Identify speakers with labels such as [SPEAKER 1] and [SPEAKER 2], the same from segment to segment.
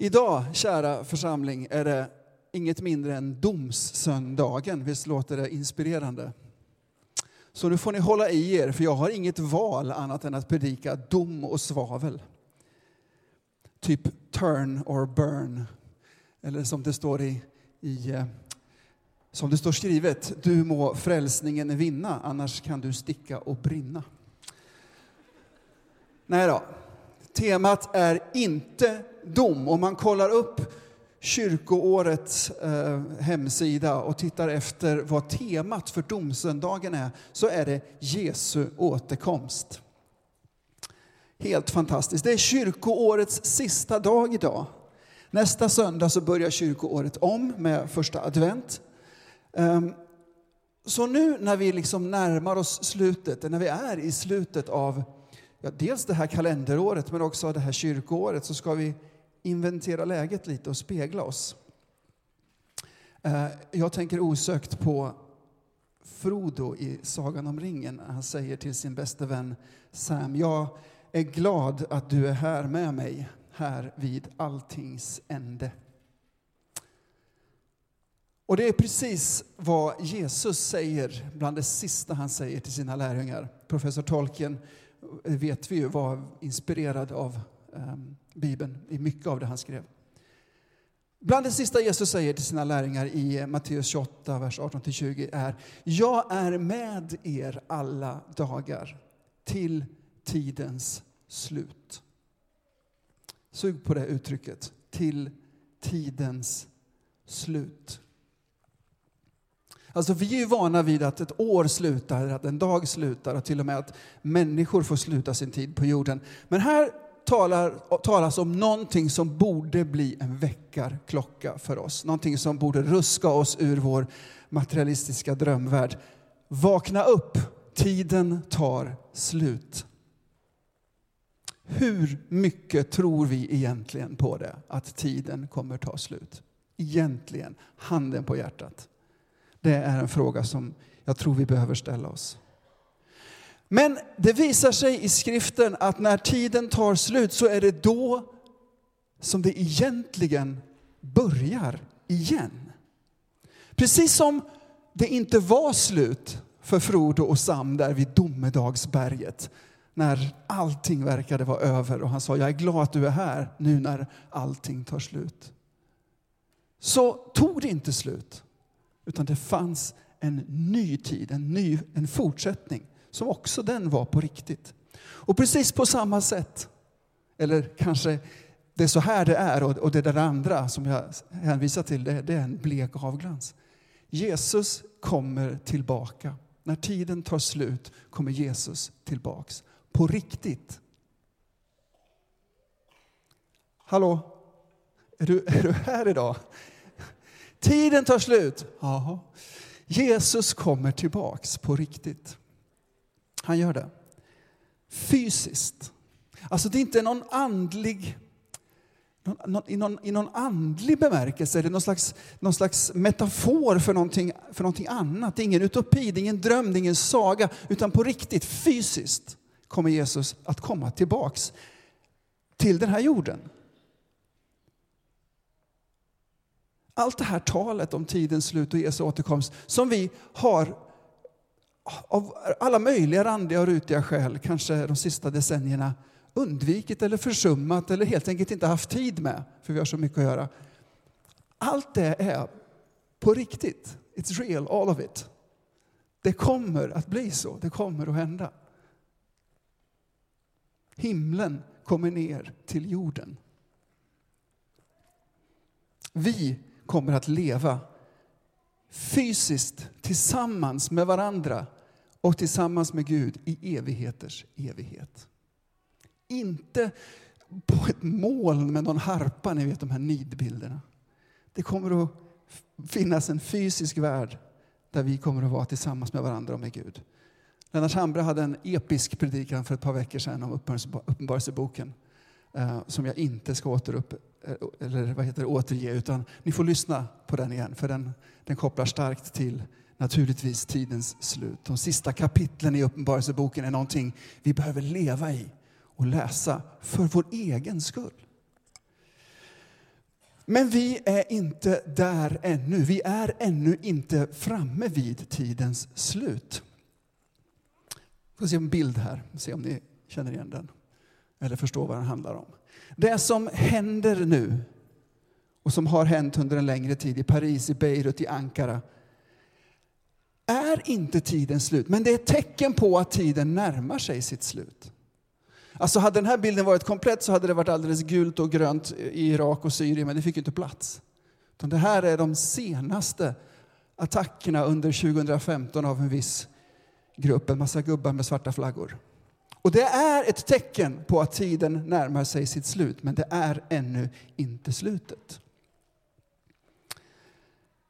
[SPEAKER 1] Idag, kära församling, är det inget mindre än domssöndagen. Visst låter det inspirerande? Så nu får ni hålla i er, för jag har inget val annat än att predika dom och svavel. Typ turn or burn. Eller som det står i, i eh, som det står skrivet, du må frälsningen vinna, annars kan du sticka och brinna. Nej då, temat är inte dom. Om man kollar upp kyrkoårets eh, hemsida och tittar efter vad temat för domsöndagen är, så är det Jesu återkomst. Helt fantastiskt. Det är kyrkoårets sista dag idag. Nästa söndag så börjar kyrkoåret om med första advent. Um, så nu när vi liksom närmar oss slutet, när vi är i slutet av ja, dels det här kalenderåret men också det här kyrkoåret så ska vi inventera läget lite och spegla oss. Eh, jag tänker osökt på Frodo i Sagan om ringen. Han säger till sin bäste vän Sam, jag är glad att du är här med mig, här vid alltings ände. Och det är precis vad Jesus säger bland det sista han säger till sina lärjungar. Professor Tolkien vet vi ju var inspirerad av ehm, Bibeln i mycket av det han skrev. Bland det sista Jesus säger till sina lärjungar i Matteus 28, vers 18-20 är Jag är med er alla dagar till tidens slut. Sug på det uttrycket. Till tidens slut. Alltså vi är ju vana vid att ett år slutar, att en dag slutar och till och med att människor får sluta sin tid på jorden. Men här talar, talas om någonting som borde bli en väckarklocka för oss. Någonting som borde ruska oss ur vår materialistiska drömvärld. Vakna upp, tiden tar slut. Hur mycket tror vi egentligen på det, att tiden kommer ta slut? Egentligen, handen på hjärtat. Det är en fråga som jag tror vi behöver ställa oss. Men det visar sig i skriften att när tiden tar slut så är det då som det egentligen börjar igen. Precis som det inte var slut för Frodo och Sam där vid domedagsberget när allting verkade vara över och han sa jag är glad att du är här nu när allting tar slut. Så tog det inte slut. Utan det fanns en ny tid, en, ny, en fortsättning som också den var på riktigt. Och precis på samma sätt, eller kanske det är så här det är och det där andra som jag hänvisar till, det, det är en blek avglans. Jesus kommer tillbaka. När tiden tar slut kommer Jesus tillbaks. På riktigt. Hallå? Är du, är du här idag? Tiden tar slut. Aha. Jesus kommer tillbaks på riktigt. Han gör det. Fysiskt. Alltså det är inte någon andlig i någon, i någon andlig bemärkelse, eller någon slags, någon slags metafor för någonting, för någonting annat. Det är ingen utopi, det är ingen dröm, det är ingen saga, utan på riktigt, fysiskt kommer Jesus att komma tillbaks till den här jorden. Allt det här talet om tidens slut och Jesu återkomst som vi har av alla möjliga randiga och rutiga skäl, kanske de sista decennierna, undvikit eller försummat eller helt enkelt inte haft tid med, för vi har så mycket att göra. Allt det är på riktigt. It's real, all of it. Det kommer att bli så, det kommer att hända. Himlen kommer ner till jorden. Vi kommer att leva fysiskt tillsammans med varandra och tillsammans med Gud i evigheters evighet. Inte på ett moln med någon harpa, ni vet de här nidbilderna. Det kommer att finnas en fysisk värld där vi kommer att vara tillsammans med varandra och med Gud. Lennart Hambre hade en episk predikan för ett par veckor sedan om Uppenbarelseboken eh, som jag inte ska återupp, Eh, eller vad heter det, återge, utan ni får lyssna på den igen, för den, den kopplar starkt till naturligtvis tidens slut. De sista kapitlen i Uppenbarelseboken är någonting vi behöver leva i och läsa för vår egen skull. Men vi är inte där ännu. Vi är ännu inte framme vid tidens slut. Vi får se en bild här, se om ni känner igen den eller förstår vad den handlar om. Det som händer nu och som har hänt under en längre tid i Paris, i Beirut, i Ankara är inte tidens slut, men det är ett tecken på att tiden närmar sig sitt slut. Alltså hade den här bilden varit komplett så hade det varit alldeles gult och grönt i Irak och Syrien, men det fick inte plats. det här är de senaste attackerna under 2015 av en viss grupp, en massa gubbar med svarta flaggor. Och det är ett tecken på att tiden närmar sig sitt slut, men det är ännu inte slutet.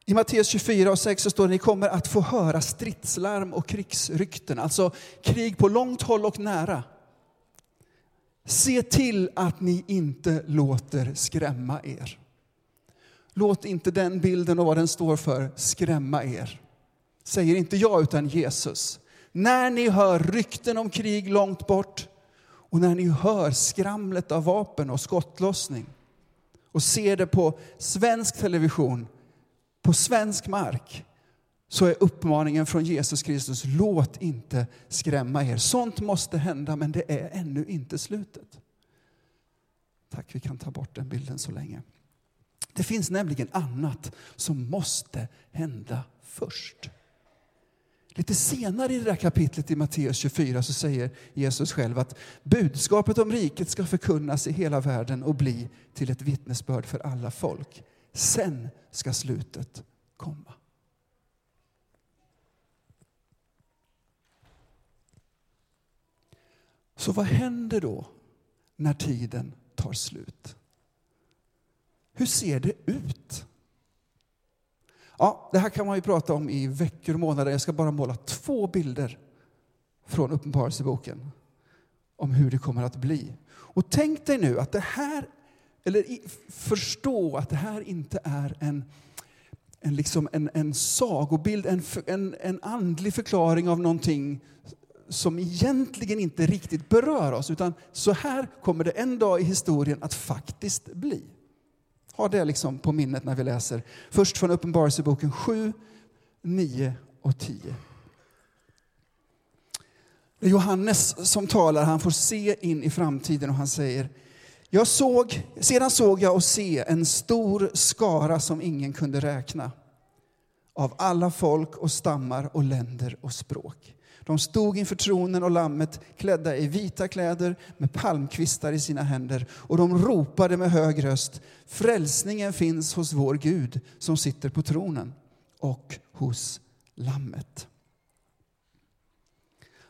[SPEAKER 1] I Matteus 24 och 6 så står det ni kommer att få höra stridslarm och krigsrykten, alltså krig på långt håll och nära. Se till att ni inte låter skrämma er. Låt inte den bilden och vad den står för skrämma er. Säger inte jag, utan Jesus. När ni hör rykten om krig långt bort och när ni hör skramlet av vapen och skottlossning och ser det på svensk television, på svensk mark, så är uppmaningen från Jesus Kristus, låt inte skrämma er. Sånt måste hända, men det är ännu inte slutet. Tack, vi kan ta bort den bilden så länge. Det finns nämligen annat som måste hända först. Lite senare i det där kapitlet i Matteus 24 så säger Jesus själv att budskapet om riket ska förkunnas i hela världen och bli till ett vittnesbörd för alla folk. Sen ska slutet komma. Så vad händer då när tiden tar slut? Hur ser det ut? Ja, det här kan man ju prata om i veckor och månader. Jag ska bara måla två bilder från Uppenbarelseboken om hur det kommer att bli. Och tänk dig nu att det här, eller förstå att det här inte är en, en, liksom en, en sagobild, en, en, en andlig förklaring av någonting som egentligen inte riktigt berör oss, utan så här kommer det en dag i historien att faktiskt bli. Ha det liksom på minnet när vi läser. Först från Uppenbarelseboken 7, 9 och 10. Det är Johannes som talar, han får se in i framtiden och han säger jag såg, Sedan såg jag och se en stor skara som ingen kunde räkna av alla folk och stammar och länder och språk. De stod inför tronen och lammet klädda i vita kläder med palmkvistar i sina händer och de ropade med hög röst Frälsningen finns hos vår Gud som sitter på tronen och hos lammet.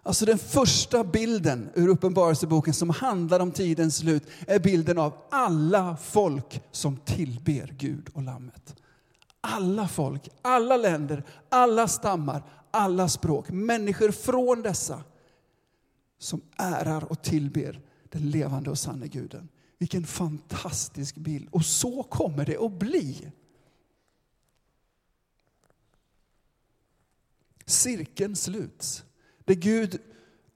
[SPEAKER 1] Alltså den första bilden ur Uppenbarelseboken som handlar om tidens slut är bilden av alla folk som tillber Gud och lammet. Alla folk, alla länder, alla stammar, alla språk. Människor från dessa som ärar och tillber den levande och sanne guden. Vilken fantastisk bild. Och så kommer det att bli. Cirkeln sluts. Det Gud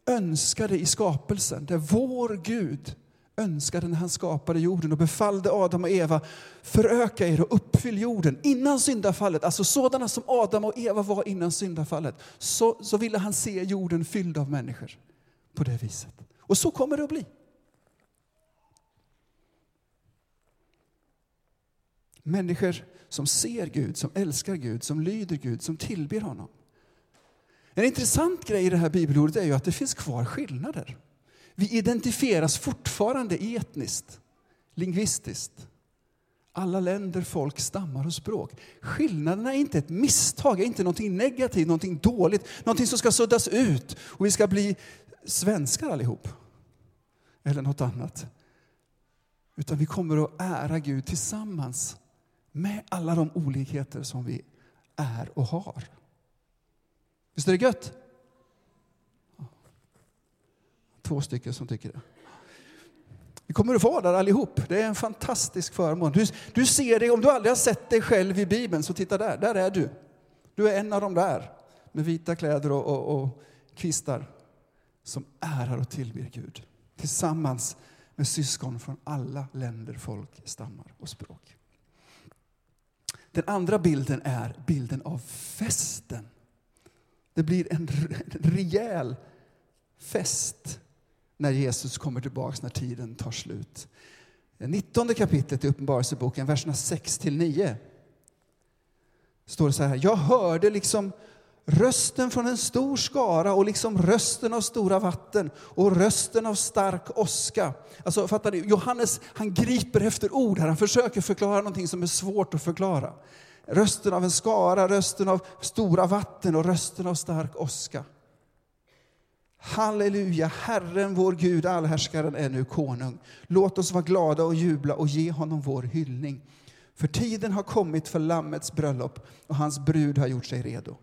[SPEAKER 1] önskade i skapelsen, det vår Gud önskade när han skapade jorden och befallde Adam och Eva föröka er och uppfyll jorden innan syndafallet. Alltså sådana som Adam och Eva var innan syndafallet. Så, så ville han se jorden fylld av människor på det viset. Och så kommer det att bli. Människor som ser Gud, som älskar Gud, som lyder Gud, som tillber honom. En intressant grej i det här bibelordet är ju att det finns kvar skillnader. Vi identifieras fortfarande etniskt, lingvistiskt. Alla länder, folk, stammar och språk. Skillnaderna är inte ett misstag, är inte någonting negativt, någonting dåligt, någonting som ska suddas ut och vi ska bli svenskar allihop. Eller något annat. Utan vi kommer att ära Gud tillsammans med alla de olikheter som vi är och har. Visst är det gött? Två stycken som tycker det. Vi kommer att vara där allihop. Det är en fantastisk förmån. Du, du ser dig, om du aldrig har sett dig själv i Bibeln, så titta där. Där är du. Du är en av de där med vita kläder och, och, och kvistar som ärar och tillber Gud tillsammans med syskon från alla länder, folk, stammar och språk. Den andra bilden är bilden av festen. Det blir en rejäl fest när Jesus kommer tillbaka, när tiden tar slut. Eh, 19 kapitlet i Uppenbarelseboken, verserna 6 9 står det så här. Jag hörde liksom rösten från en stor skara och liksom rösten av stora vatten och rösten av stark åska. Alltså, fattar ni? Johannes han griper efter ord här. Han försöker förklara någonting som är svårt att förklara. Rösten av en skara, rösten av stora vatten och rösten av stark åska. Halleluja, Herren vår Gud, allhärskaren, är nu konung. Låt oss vara glada och jubla och ge honom vår hyllning. För tiden har kommit för Lammets bröllop och hans brud har gjort sig redo.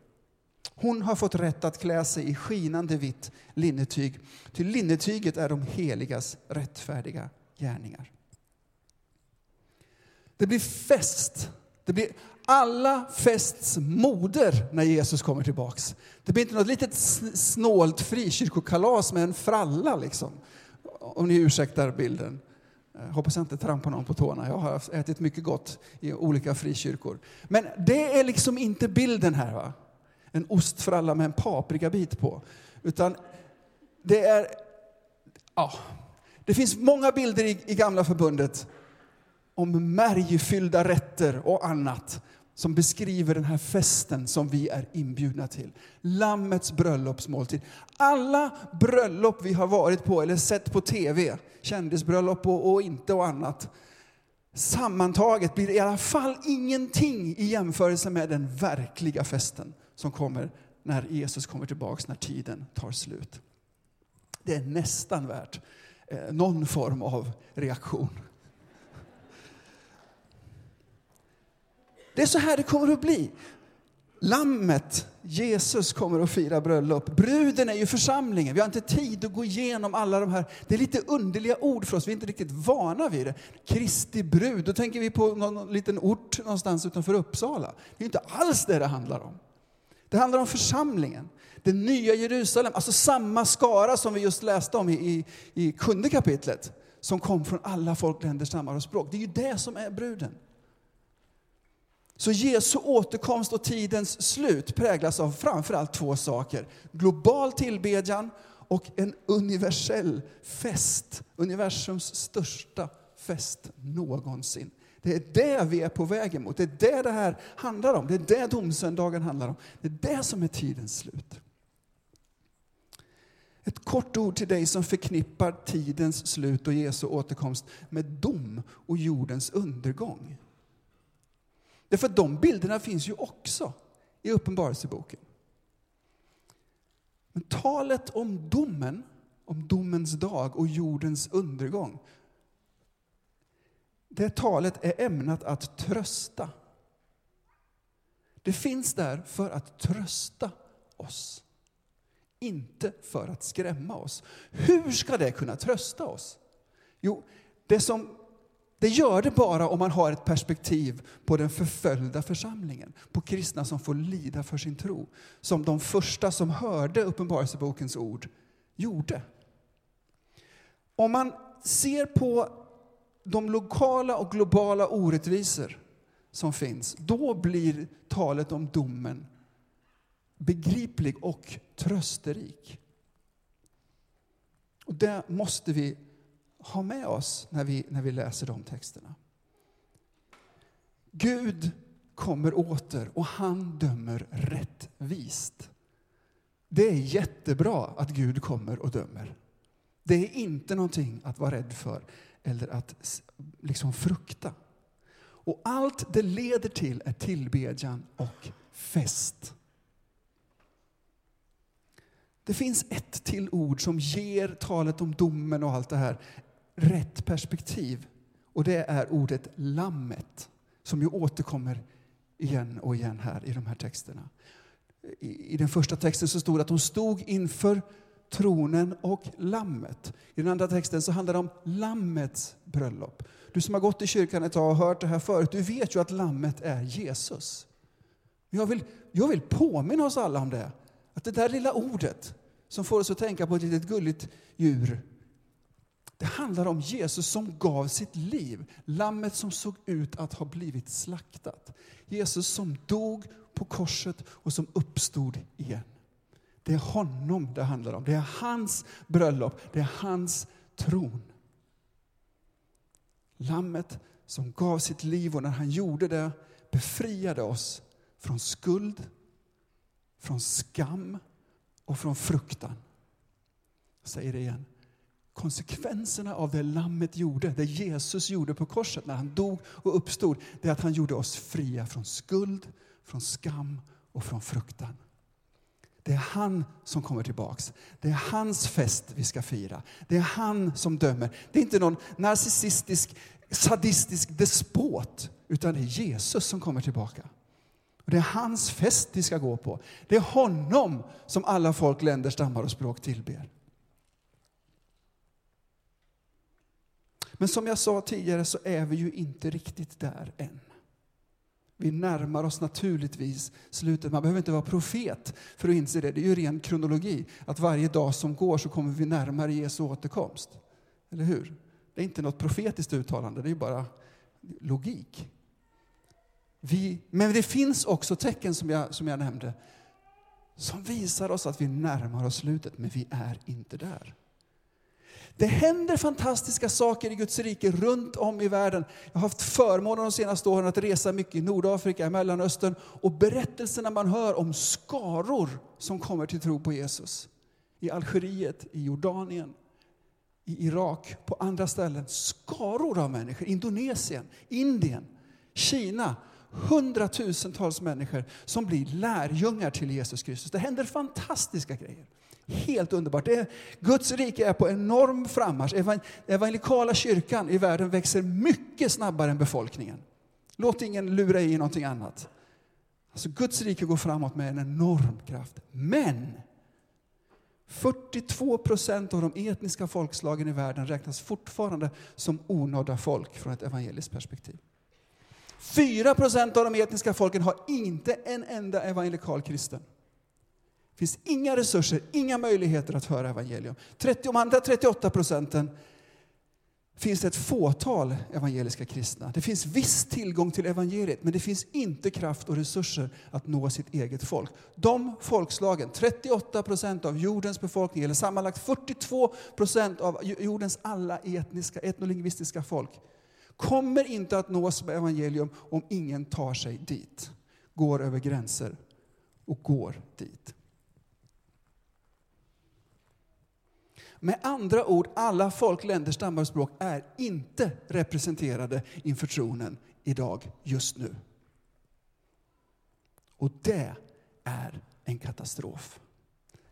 [SPEAKER 1] Hon har fått rätt att klä sig i skinande vitt linnetyg, ty linnetyget är de heligas rättfärdiga gärningar. Det blir fest. Det blir alla fests moder när Jesus kommer tillbaks. Det blir inte något litet snålt frikyrkokalas med en fralla liksom. Om ni ursäktar bilden. Eh, hoppas jag inte trampar någon på tårna. Jag har ätit mycket gott i olika frikyrkor. Men det är liksom inte bilden här. va? En ostfralla med en paprikabit på. Utan det är... Ja, det finns många bilder i, i gamla förbundet om märgfyllda rätter och annat som beskriver den här festen som vi är inbjudna till. Lammets bröllopsmåltid. Alla bröllop vi har varit på eller sett på tv, kändisbröllop och, och inte och annat, sammantaget blir det i alla fall ingenting i jämförelse med den verkliga festen som kommer när Jesus kommer tillbaks, när tiden tar slut. Det är nästan värt eh, någon form av reaktion. Det är så här det kommer att bli. Lammet, Jesus, kommer att fira bröllop. Bruden är ju församlingen. Vi har inte tid att gå igenom alla de här. Det är lite underliga ord för oss. Vi är inte riktigt vana vid det. Kristi brud, då tänker vi på någon liten ort någonstans utanför Uppsala. Det är inte alls det det handlar om. Det handlar om församlingen. Det nya Jerusalem, alltså samma skara som vi just läste om i, i, i sjunde kapitlet. Som kom från alla folk, länder, stammar och språk. Det är ju det som är bruden. Så Jesu återkomst och tidens slut präglas av framförallt två saker. Global tillbedjan och en universell fest. Universums största fest någonsin. Det är det vi är på väg emot. Det är det det här handlar om. Det är det domsöndagen handlar om. Det är det som är tidens slut. Ett kort ord till dig som förknippar tidens slut och Jesu återkomst med dom och jordens undergång. Därför att de bilderna finns ju också i Uppenbarelseboken. Men talet om domen, om domens dag och jordens undergång, det talet är ämnat att trösta. Det finns där för att trösta oss, inte för att skrämma oss. Hur ska det kunna trösta oss? Jo, det som det gör det bara om man har ett perspektiv på den förföljda församlingen, på kristna som får lida för sin tro, som de första som hörde Uppenbarelsebokens ord gjorde. Om man ser på de lokala och globala orättvisor som finns, då blir talet om domen begriplig och trösterik. Och det måste vi ha med oss när vi, när vi läser de texterna. Gud kommer åter och han dömer rättvist. Det är jättebra att Gud kommer och dömer. Det är inte någonting att vara rädd för eller att liksom frukta. Och allt det leder till är tillbedjan och fest. Det finns ett till ord som ger talet om domen och allt det här rätt perspektiv. Och det är ordet lammet som ju återkommer igen och igen här i de här texterna. I den första texten så stod det att de stod inför tronen och lammet. I den andra texten så handlar det om lammets bröllop. Du som har gått i kyrkan ett tag och hört det här förut, du vet ju att lammet är Jesus. Jag vill, jag vill påminna oss alla om det. Att det där lilla ordet som får oss att tänka på ett litet gulligt djur det handlar om Jesus som gav sitt liv. Lammet som såg ut att ha blivit slaktat. Jesus som dog på korset och som uppstod igen. Det är honom det handlar om. Det är hans bröllop, det är hans tron. Lammet som gav sitt liv och när han gjorde det befriade oss från skuld, från skam och från fruktan. Jag säger det igen. Konsekvenserna av det lammet gjorde, det Jesus gjorde på korset när han dog och uppstod, det är att han gjorde oss fria från skuld, från skam och från fruktan. Det är han som kommer tillbaks. Det är hans fest vi ska fira. Det är han som dömer. Det är inte någon narcissistisk, sadistisk despot, utan det är Jesus som kommer tillbaka. Och det är hans fest vi ska gå på. Det är honom som alla folk, länder, stammar och språk tillber. Men som jag sa tidigare så är vi ju inte riktigt där än. Vi närmar oss naturligtvis slutet. Man behöver inte vara profet för att inse det. Det är ju ren kronologi. Att varje dag som går så kommer vi närmare Jesu återkomst. Eller hur? Det är inte något profetiskt uttalande, det är bara logik. Vi, men det finns också tecken som jag, som jag nämnde som visar oss att vi närmar oss slutet, men vi är inte där. Det händer fantastiska saker i Guds rike runt om i världen. Jag har haft förmånen de senaste åren att resa mycket i Nordafrika, i Mellanöstern och berättelserna man hör om skaror som kommer till tro på Jesus. I Algeriet, i Jordanien, i Irak, på andra ställen. Skaror av människor. Indonesien, Indien, Kina. Hundratusentals människor som blir lärjungar till Jesus Kristus. Det händer fantastiska grejer. Helt underbart. Det är, Guds rike är på enorm frammarsch. Evangelikala kyrkan i världen växer mycket snabbare än befolkningen. Låt ingen lura i någonting annat. Alltså Guds rike går framåt med en enorm kraft. Men 42 procent av de etniska folkslagen i världen räknas fortfarande som onådda folk från ett evangeliskt perspektiv. 4 procent av de etniska folken har inte en enda evangelikal kristen. Det finns inga resurser, inga möjligheter att höra evangelium. 30, de andra 38 procenten finns det ett fåtal evangeliska kristna. Det finns viss tillgång till evangeliet, men det finns inte kraft och resurser att nå sitt eget folk. De folkslagen, 38 procent av jordens befolkning, eller sammanlagt 42 procent av jordens alla etniska, etnolingvistiska folk, kommer inte att nås med evangelium om ingen tar sig dit, går över gränser och går dit. Med andra ord, alla folk, länder, stammar och språk är inte representerade inför tronen idag, just nu. Och det är en katastrof.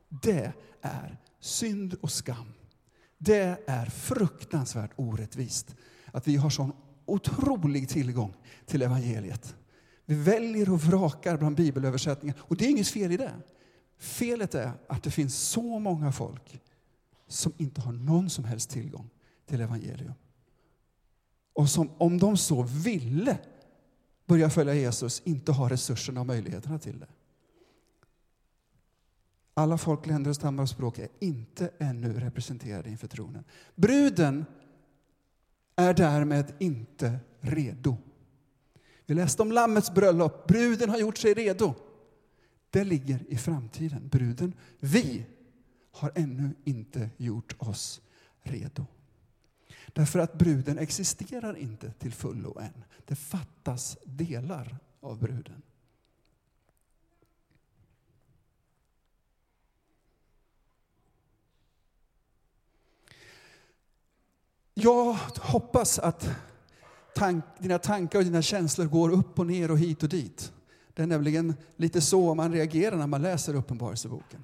[SPEAKER 1] Det är synd och skam. Det är fruktansvärt orättvist att vi har sån otrolig tillgång till evangeliet. Vi väljer och vrakar bland bibelöversättningar och det är inget fel i det. Felet är att det finns så många folk som inte har någon som helst tillgång till evangelium. Och som om de så ville börja följa Jesus inte har resurserna och möjligheterna till det. Alla folk, länder, stammar och språk är inte ännu representerade inför tronen. Bruden är därmed inte redo. Vi läste om Lammets bröllop. Bruden har gjort sig redo. Det ligger i framtiden. Bruden, vi, har ännu inte gjort oss redo. Därför att bruden existerar inte till fullo än. Det fattas delar av bruden. Jag hoppas att tank, dina tankar och dina känslor går upp och ner och hit och dit. Det är nämligen lite så man reagerar när man läser Uppenbarelseboken.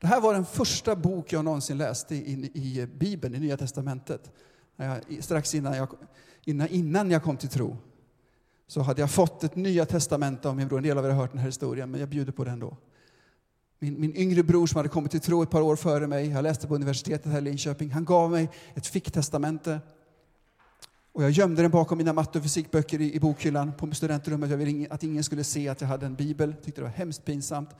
[SPEAKER 1] Det här var den första bok jag någonsin läste i, i Bibeln, i Nya Testamentet. Jag, strax innan jag, innan, innan jag kom till tro så hade jag fått ett Nya Testamente av min bror. En del av er har hört den här historien, men jag bjuder på den då. Min, min yngre bror som hade kommit till tro ett par år före mig, jag läste på universitetet här i Linköping, han gav mig ett ficktestamente. Och jag gömde den bakom mina matte och fysikböcker i, i bokhyllan på studentrummet. Jag ville att ingen skulle se att jag hade en bibel. Jag tyckte det var hemskt pinsamt.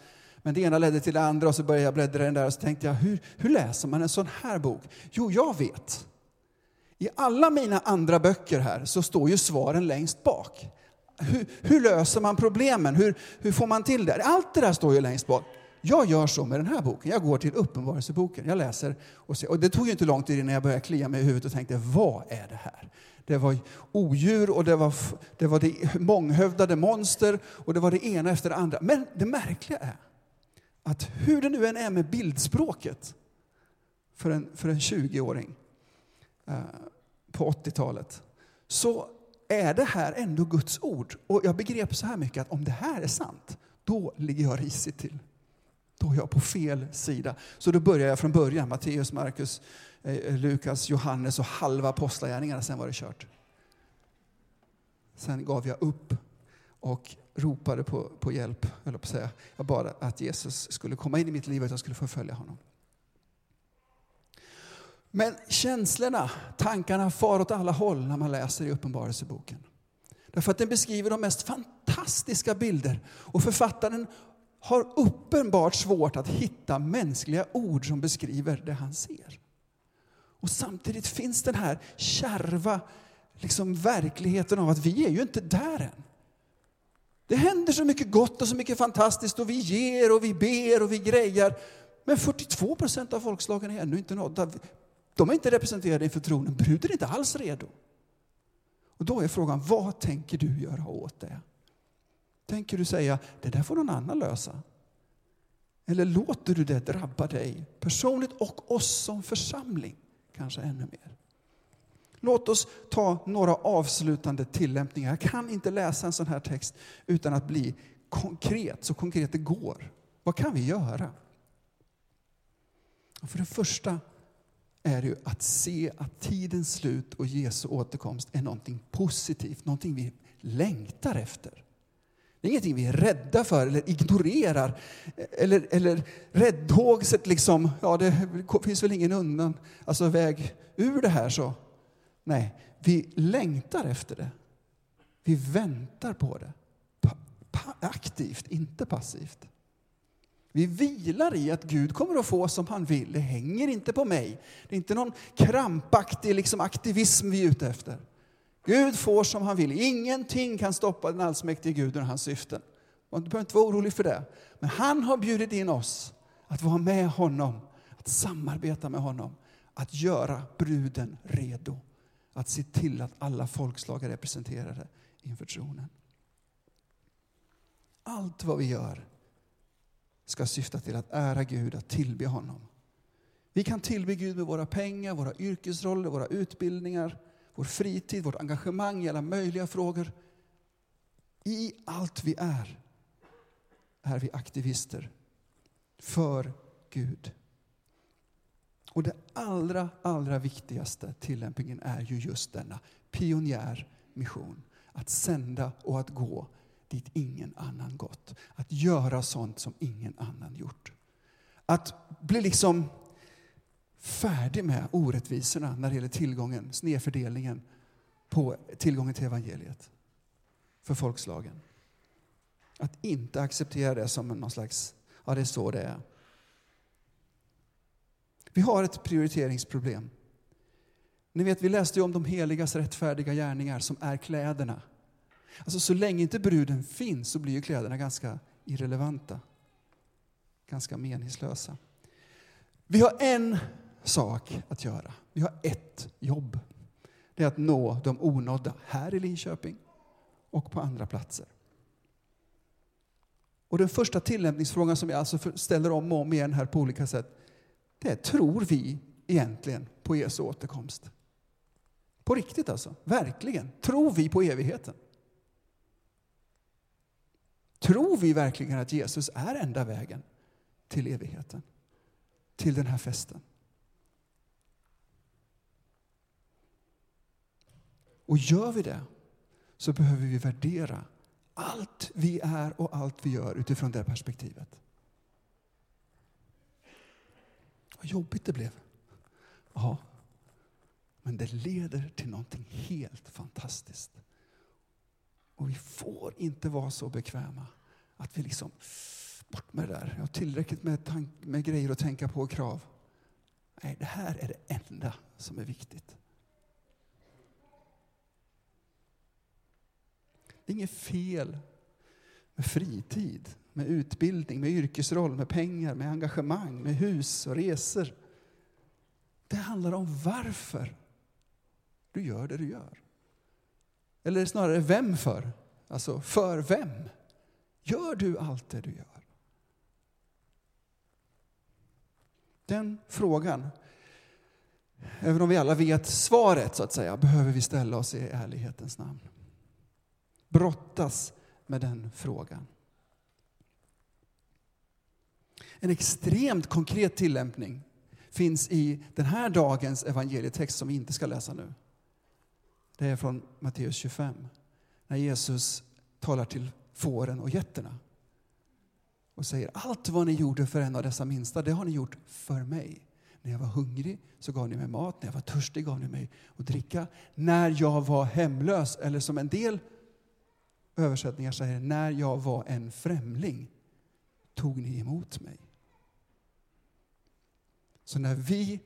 [SPEAKER 1] Men det ena ledde till det andra och så började jag bläddra i den där och så tänkte jag, hur, hur läser man en sån här bok? Jo, jag vet. I alla mina andra böcker här så står ju svaren längst bak. Hur, hur löser man problemen? Hur, hur får man till det? Allt det där står ju längst bak. Jag gör så med den här boken. Jag går till Uppenbarelseboken. Jag läser och ser. Och det tog ju inte lång tid innan jag började klia mig i huvudet och tänkte, vad är det här? Det var odjur och det var det, var det månghövdade monster och det var det ena efter det andra. Men det märkliga är att hur det nu än är med bildspråket för en, för en 20-åring eh, på 80-talet så är det här ändå Guds ord. Och jag begrep så här mycket att om det här är sant, då ligger jag risigt till. Då är jag på fel sida. Så då börjar jag från början. Matteus, Markus, eh, Lukas, Johannes och halva apostlagärningarna. Sen var det kört. Sen gav jag upp och ropade på, på hjälp. Eller på att säga. Jag bad att Jesus skulle komma in i mitt liv och att jag skulle förfölja honom. Men känslorna, tankarna far åt alla håll när man läser i Uppenbarelseboken. Därför att den beskriver de mest fantastiska bilder. Och författaren har uppenbart svårt att hitta mänskliga ord som beskriver det han ser. Och samtidigt finns den här kärva liksom, verkligheten av att vi är ju inte där än. Det händer så mycket gott och så mycket fantastiskt och vi ger och vi ber och vi grejar. Men 42 procent av folkslagen är ännu inte nådda. De är inte representerade inför tronen. Bruden är inte alls redo. Och då är frågan, vad tänker du göra åt det? Tänker du säga, det där får någon annan lösa? Eller låter du det drabba dig personligt och oss som församling? Kanske ännu mer. Låt oss ta några avslutande tillämpningar. Jag kan inte läsa en sån här text utan att bli konkret, så konkret det går. Vad kan vi göra? För det första är ju att se att tidens slut och Jesu återkomst är någonting positivt, någonting vi längtar efter. Det är ingenting vi är rädda för eller ignorerar. Eller, eller räddhågset liksom, ja det finns väl ingen undan, alltså väg ur det här så. Nej, vi längtar efter det. Vi väntar på det. Pa, pa, aktivt, inte passivt. Vi vilar i att Gud kommer att få som han vill. Det hänger inte på mig. Det är inte någon krampaktig liksom, aktivism vi är ute efter. Gud får som han vill. Ingenting kan stoppa den allsmäktige Guden och hans syften. du behöver inte vara orolig för det. Men han har bjudit in oss att vara med honom, att samarbeta med honom, att göra bruden redo. Att se till att alla folkslag är representerade inför tronen. Allt vad vi gör ska syfta till att ära Gud, att tillbe honom. Vi kan tillbe Gud med våra pengar, våra yrkesroller, våra utbildningar, vår fritid, vårt engagemang i alla möjliga frågor. I allt vi är, är vi aktivister för Gud. Och det allra, allra viktigaste tillämpningen är ju just denna pionjärmission. Att sända och att gå dit ingen annan gått. Att göra sånt som ingen annan gjort. Att bli liksom färdig med orättvisorna när det gäller tillgången, snedfördelningen på tillgången till evangeliet för folkslagen. Att inte acceptera det som någon slags, ja det är så det är. Vi har ett prioriteringsproblem. Ni vet, vi läste ju om de heligas rättfärdiga gärningar som är kläderna. Alltså så länge inte bruden finns så blir ju kläderna ganska irrelevanta. Ganska meningslösa. Vi har en sak att göra. Vi har ett jobb. Det är att nå de onådda här i Linköping och på andra platser. Och den första tillämpningsfrågan som jag alltså ställer om och om igen här på olika sätt, det är tror vi egentligen på Jesu återkomst? På riktigt alltså, verkligen. Tror vi på evigheten? Tror vi verkligen att Jesus är enda vägen till evigheten? Till den här festen? Och gör vi det så behöver vi värdera allt vi är och allt vi gör utifrån det perspektivet. Vad jobbigt det blev. Ja, men det leder till någonting helt fantastiskt. Och vi får inte vara så bekväma att vi liksom, bort med det där. Jag har tillräckligt med, med grejer att tänka på och krav. Nej, det här är det enda som är viktigt. Det är inget fel med fritid med utbildning, med yrkesroll, med pengar, med engagemang, med hus och resor. Det handlar om varför du gör det du gör. Eller snarare vem för? Alltså, för vem? Gör du allt det du gör? Den frågan, även om vi alla vet svaret så att säga, behöver vi ställa oss i ärlighetens namn. Brottas med den frågan. En extremt konkret tillämpning finns i den här dagens evangelietext som vi inte ska läsa nu. Det är från Matteus 25, när Jesus talar till fåren och getterna och säger allt vad ni gjorde för en av dessa minsta, det har ni gjort för mig. När jag var hungrig så gav ni mig mat, när jag var törstig gav ni mig att dricka. När jag var hemlös, eller som en del översättningar säger, när jag var en främling tog ni emot mig. Så när vi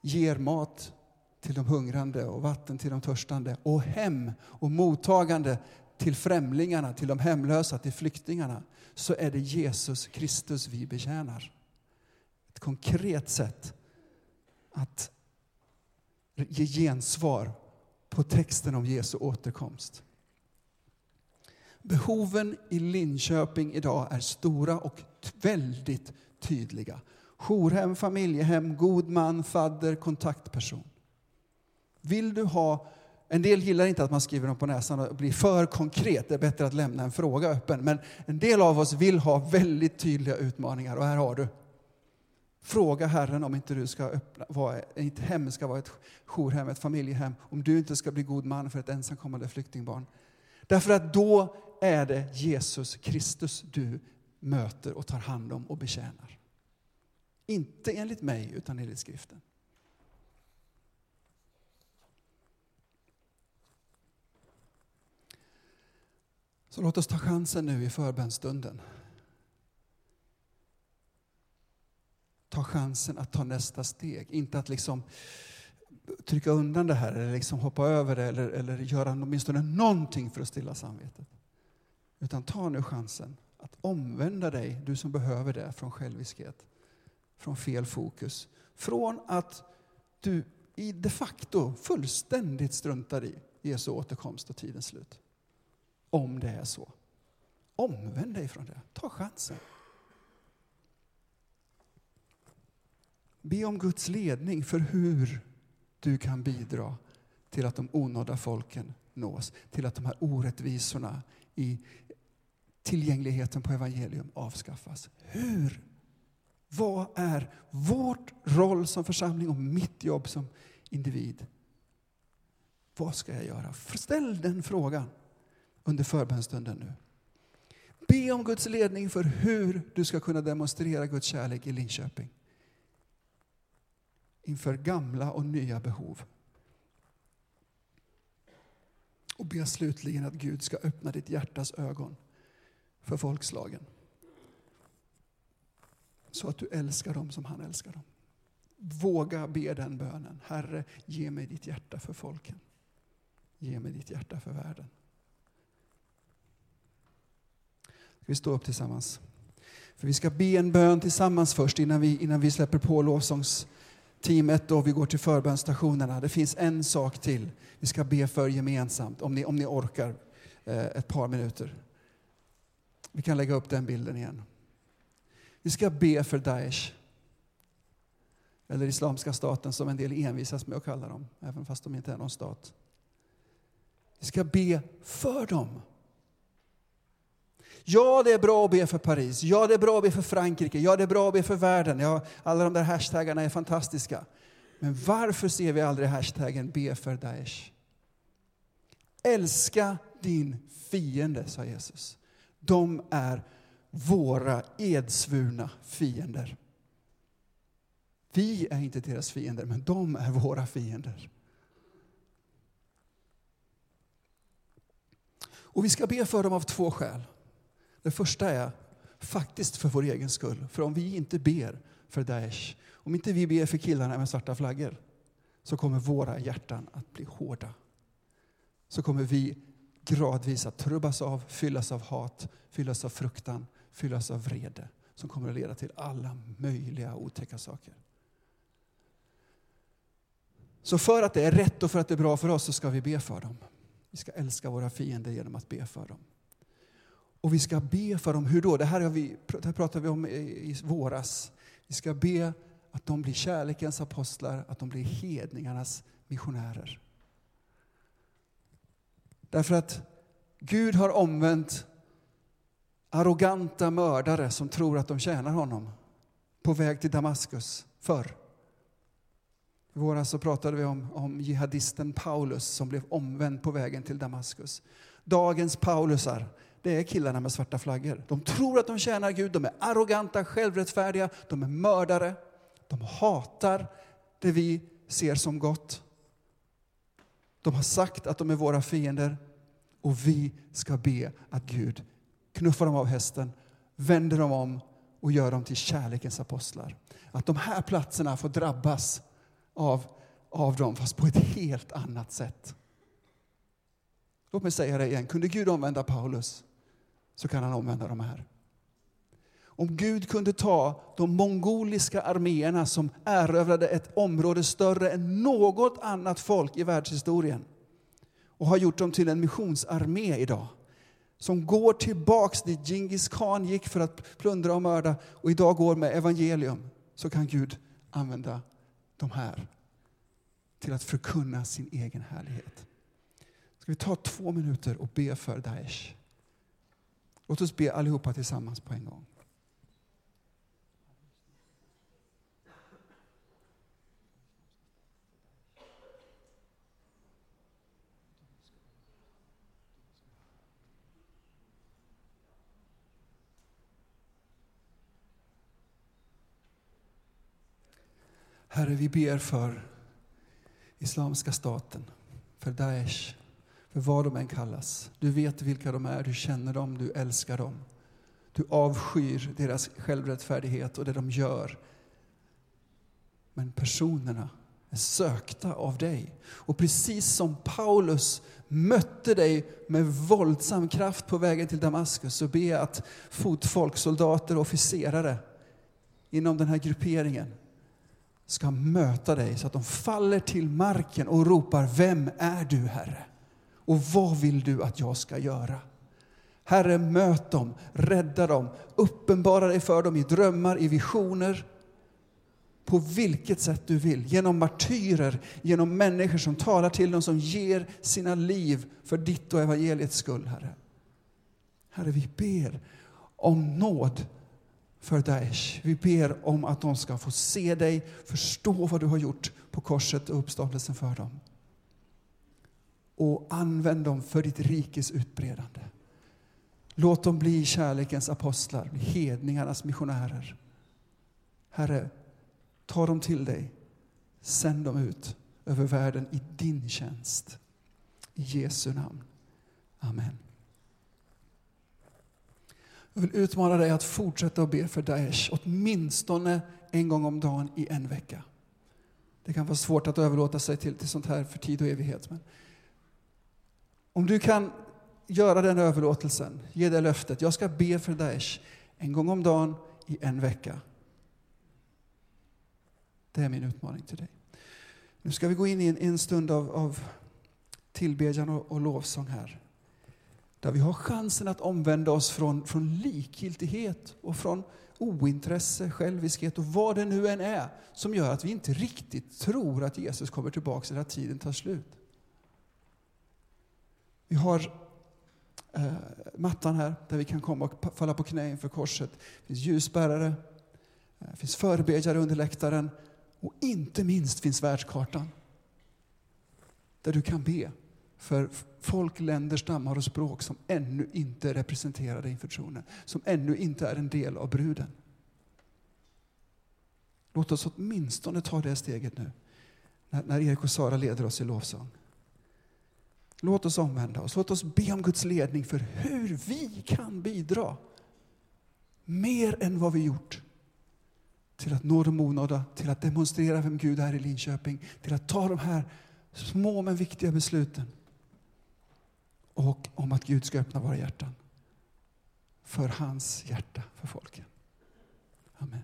[SPEAKER 1] ger mat till de hungrande och vatten till de törstande och hem och mottagande till främlingarna, till de hemlösa, till flyktingarna så är det Jesus Kristus vi betjänar. Ett konkret sätt att ge gensvar på texten om Jesu återkomst. Behoven i Linköping idag är stora och väldigt tydliga. Jourhem, familjehem, god man, fadder, kontaktperson. Vill du ha en del gillar inte att man skriver dem på näsan och blir för konkret. Det är bättre att lämna en fråga öppen. Men en del av oss vill ha väldigt tydliga utmaningar och här har du. Fråga Herren om inte du ska öppna, vara, ett hem ska vara ett jourhem, ett familjehem. Om du inte ska bli god man för ett ensamkommande flyktingbarn. Därför att då är det Jesus Kristus du möter och tar hand om och betjänar. Inte enligt mig, utan enligt skriften. Så låt oss ta chansen nu i förbönstunden. Ta chansen att ta nästa steg. Inte att liksom trycka undan det här eller liksom hoppa över det eller, eller göra åtminstone någonting för att stilla samvetet. Utan ta nu chansen att omvända dig, du som behöver det, från själviskhet, från fel fokus. Från att du i de facto fullständigt struntar i Jesu återkomst och tidens slut. Om det är så. Omvänd dig från det. Ta chansen. Be om Guds ledning för hur du kan bidra till att de onådda folken nås, till att de här orättvisorna i tillgängligheten på evangelium avskaffas. Hur? Vad är vårt roll som församling och mitt jobb som individ? Vad ska jag göra? Ställ den frågan under förbönstunden nu. Be om Guds ledning för hur du ska kunna demonstrera Guds kärlek i Linköping. Inför gamla och nya behov. Och be slutligen att Gud ska öppna ditt hjärtas ögon för folkslagen. Så att du älskar dem som han älskar dem. Våga be den bönen. Herre, ge mig ditt hjärta för folken. Ge mig ditt hjärta för världen. Ska vi stå upp tillsammans? För vi ska be en bön tillsammans först innan vi, innan vi släpper på lovsångsteamet och vi går till förbönstationerna. Det finns en sak till vi ska be för gemensamt, om ni, om ni orkar eh, ett par minuter. Vi kan lägga upp den bilden igen. Vi ska be för Daesh. Eller Islamiska staten som en del envisas med att kalla dem, även fast de inte är någon stat. Vi ska be för dem. Ja, det är bra att be för Paris. Ja, det är bra att be för Frankrike. Ja, det är bra att be för världen. Ja, alla de där hashtaggarna är fantastiska. Men varför ser vi aldrig hashtaggen be för Daesh? Älska din fiende, sa Jesus. De är våra edsvurna fiender. Vi är inte deras fiender, men de är våra fiender. Och vi ska be för dem av två skäl. Det första är faktiskt för vår egen skull. För om vi inte ber för Daesh, om inte vi ber för killarna med svarta flaggor, så kommer våra hjärtan att bli hårda. Så kommer vi gradvis att trubbas av, fyllas av hat, fyllas av fruktan, fyllas av vrede som kommer att leda till alla möjliga otäcka saker. Så för att det är rätt och för att det är bra för oss så ska vi be för dem. Vi ska älska våra fiender genom att be för dem. Och vi ska be för dem. Hur då? Det här, har vi, det här pratade vi om i, i våras. Vi ska be att de blir kärlekens apostlar, att de blir hedningarnas missionärer. Därför att Gud har omvänt arroganta mördare som tror att de tjänar honom på väg till Damaskus förr. I våras så pratade vi om, om jihadisten Paulus som blev omvänd på vägen till Damaskus. Dagens Paulusar, det är killarna med svarta flaggor. De tror att de tjänar Gud, de är arroganta, självrättfärdiga, de är mördare. De hatar det vi ser som gott. De har sagt att de är våra fiender och vi ska be att Gud knuffar dem av hästen, vänder dem om och gör dem till kärlekens apostlar. Att de här platserna får drabbas av, av dem, fast på ett helt annat sätt. Låt mig säga det igen. Kunde Gud omvända Paulus så kan han omvända de här. Om Gud kunde ta de mongoliska arméerna som erövrade ett område större än något annat folk i världshistorien och har gjort dem till en missionsarmé idag som går tillbaks dit Djingis khan gick för att plundra och mörda och idag går med evangelium så kan Gud använda de här till att förkunna sin egen härlighet. Ska vi ta två minuter och be för Daesh? Låt oss be allihopa tillsammans på en gång. Herre, vi ber för Islamiska staten, för Daesh, för vad de än kallas. Du vet vilka de är, du känner dem, du älskar dem. Du avskyr deras självrättfärdighet och det de gör. Men personerna är sökta av dig. Och precis som Paulus mötte dig med våldsam kraft på vägen till Damaskus så ber jag att fotfolk, soldater och officerare inom den här grupperingen ska möta dig så att de faller till marken och ropar Vem är du, Herre? Och vad vill du att jag ska göra? Herre, möt dem, rädda dem, uppenbara dig för dem i drömmar, i visioner. På vilket sätt du vill. Genom martyrer, genom människor som talar till dem, som ger sina liv för ditt och evangeliets skull, Herre. Herre, vi ber om nåd för Daesh. Vi ber om att de ska få se dig, förstå vad du har gjort på korset och uppståndelsen för dem. Och använd dem för ditt rikes utbredande. Låt dem bli kärlekens apostlar, hedningarnas missionärer. Herre, ta dem till dig. Sänd dem ut över världen i din tjänst. I Jesu namn. Amen. Jag vill utmana dig att fortsätta att be för Daesh, åtminstone en gång om dagen i en vecka. Det kan vara svårt att överlåta sig till, till sånt här för tid och evighet. Men om du kan göra den överlåtelsen, ge det löftet. Jag ska be för Daesh en gång om dagen i en vecka. Det är min utmaning till dig. Nu ska vi gå in i en, en stund av, av tillbedjan och, och lovsång här. Där vi har chansen att omvända oss från, från likgiltighet och från ointresse, själviskhet och vad det nu än är som gör att vi inte riktigt tror att Jesus kommer tillbaka när tiden tar slut. Vi har eh, mattan här där vi kan komma och falla på knä inför korset. Det finns ljusbärare, det finns förebedjare under läktaren och inte minst finns världskartan. Där du kan be för folk, länder, stammar och språk som ännu inte är representerade inför tronen, som ännu inte är en del av bruden. Låt oss åtminstone ta det steget nu, när, när Erik och Sara leder oss i lovsång. Låt oss omvända oss, låt oss be om Guds ledning för hur vi kan bidra mer än vad vi gjort till att nå de onådda, till att demonstrera vem Gud är i Linköping, till att ta de här små men viktiga besluten och om att Gud ska öppna våra hjärtan för hans hjärta för folken. Amen.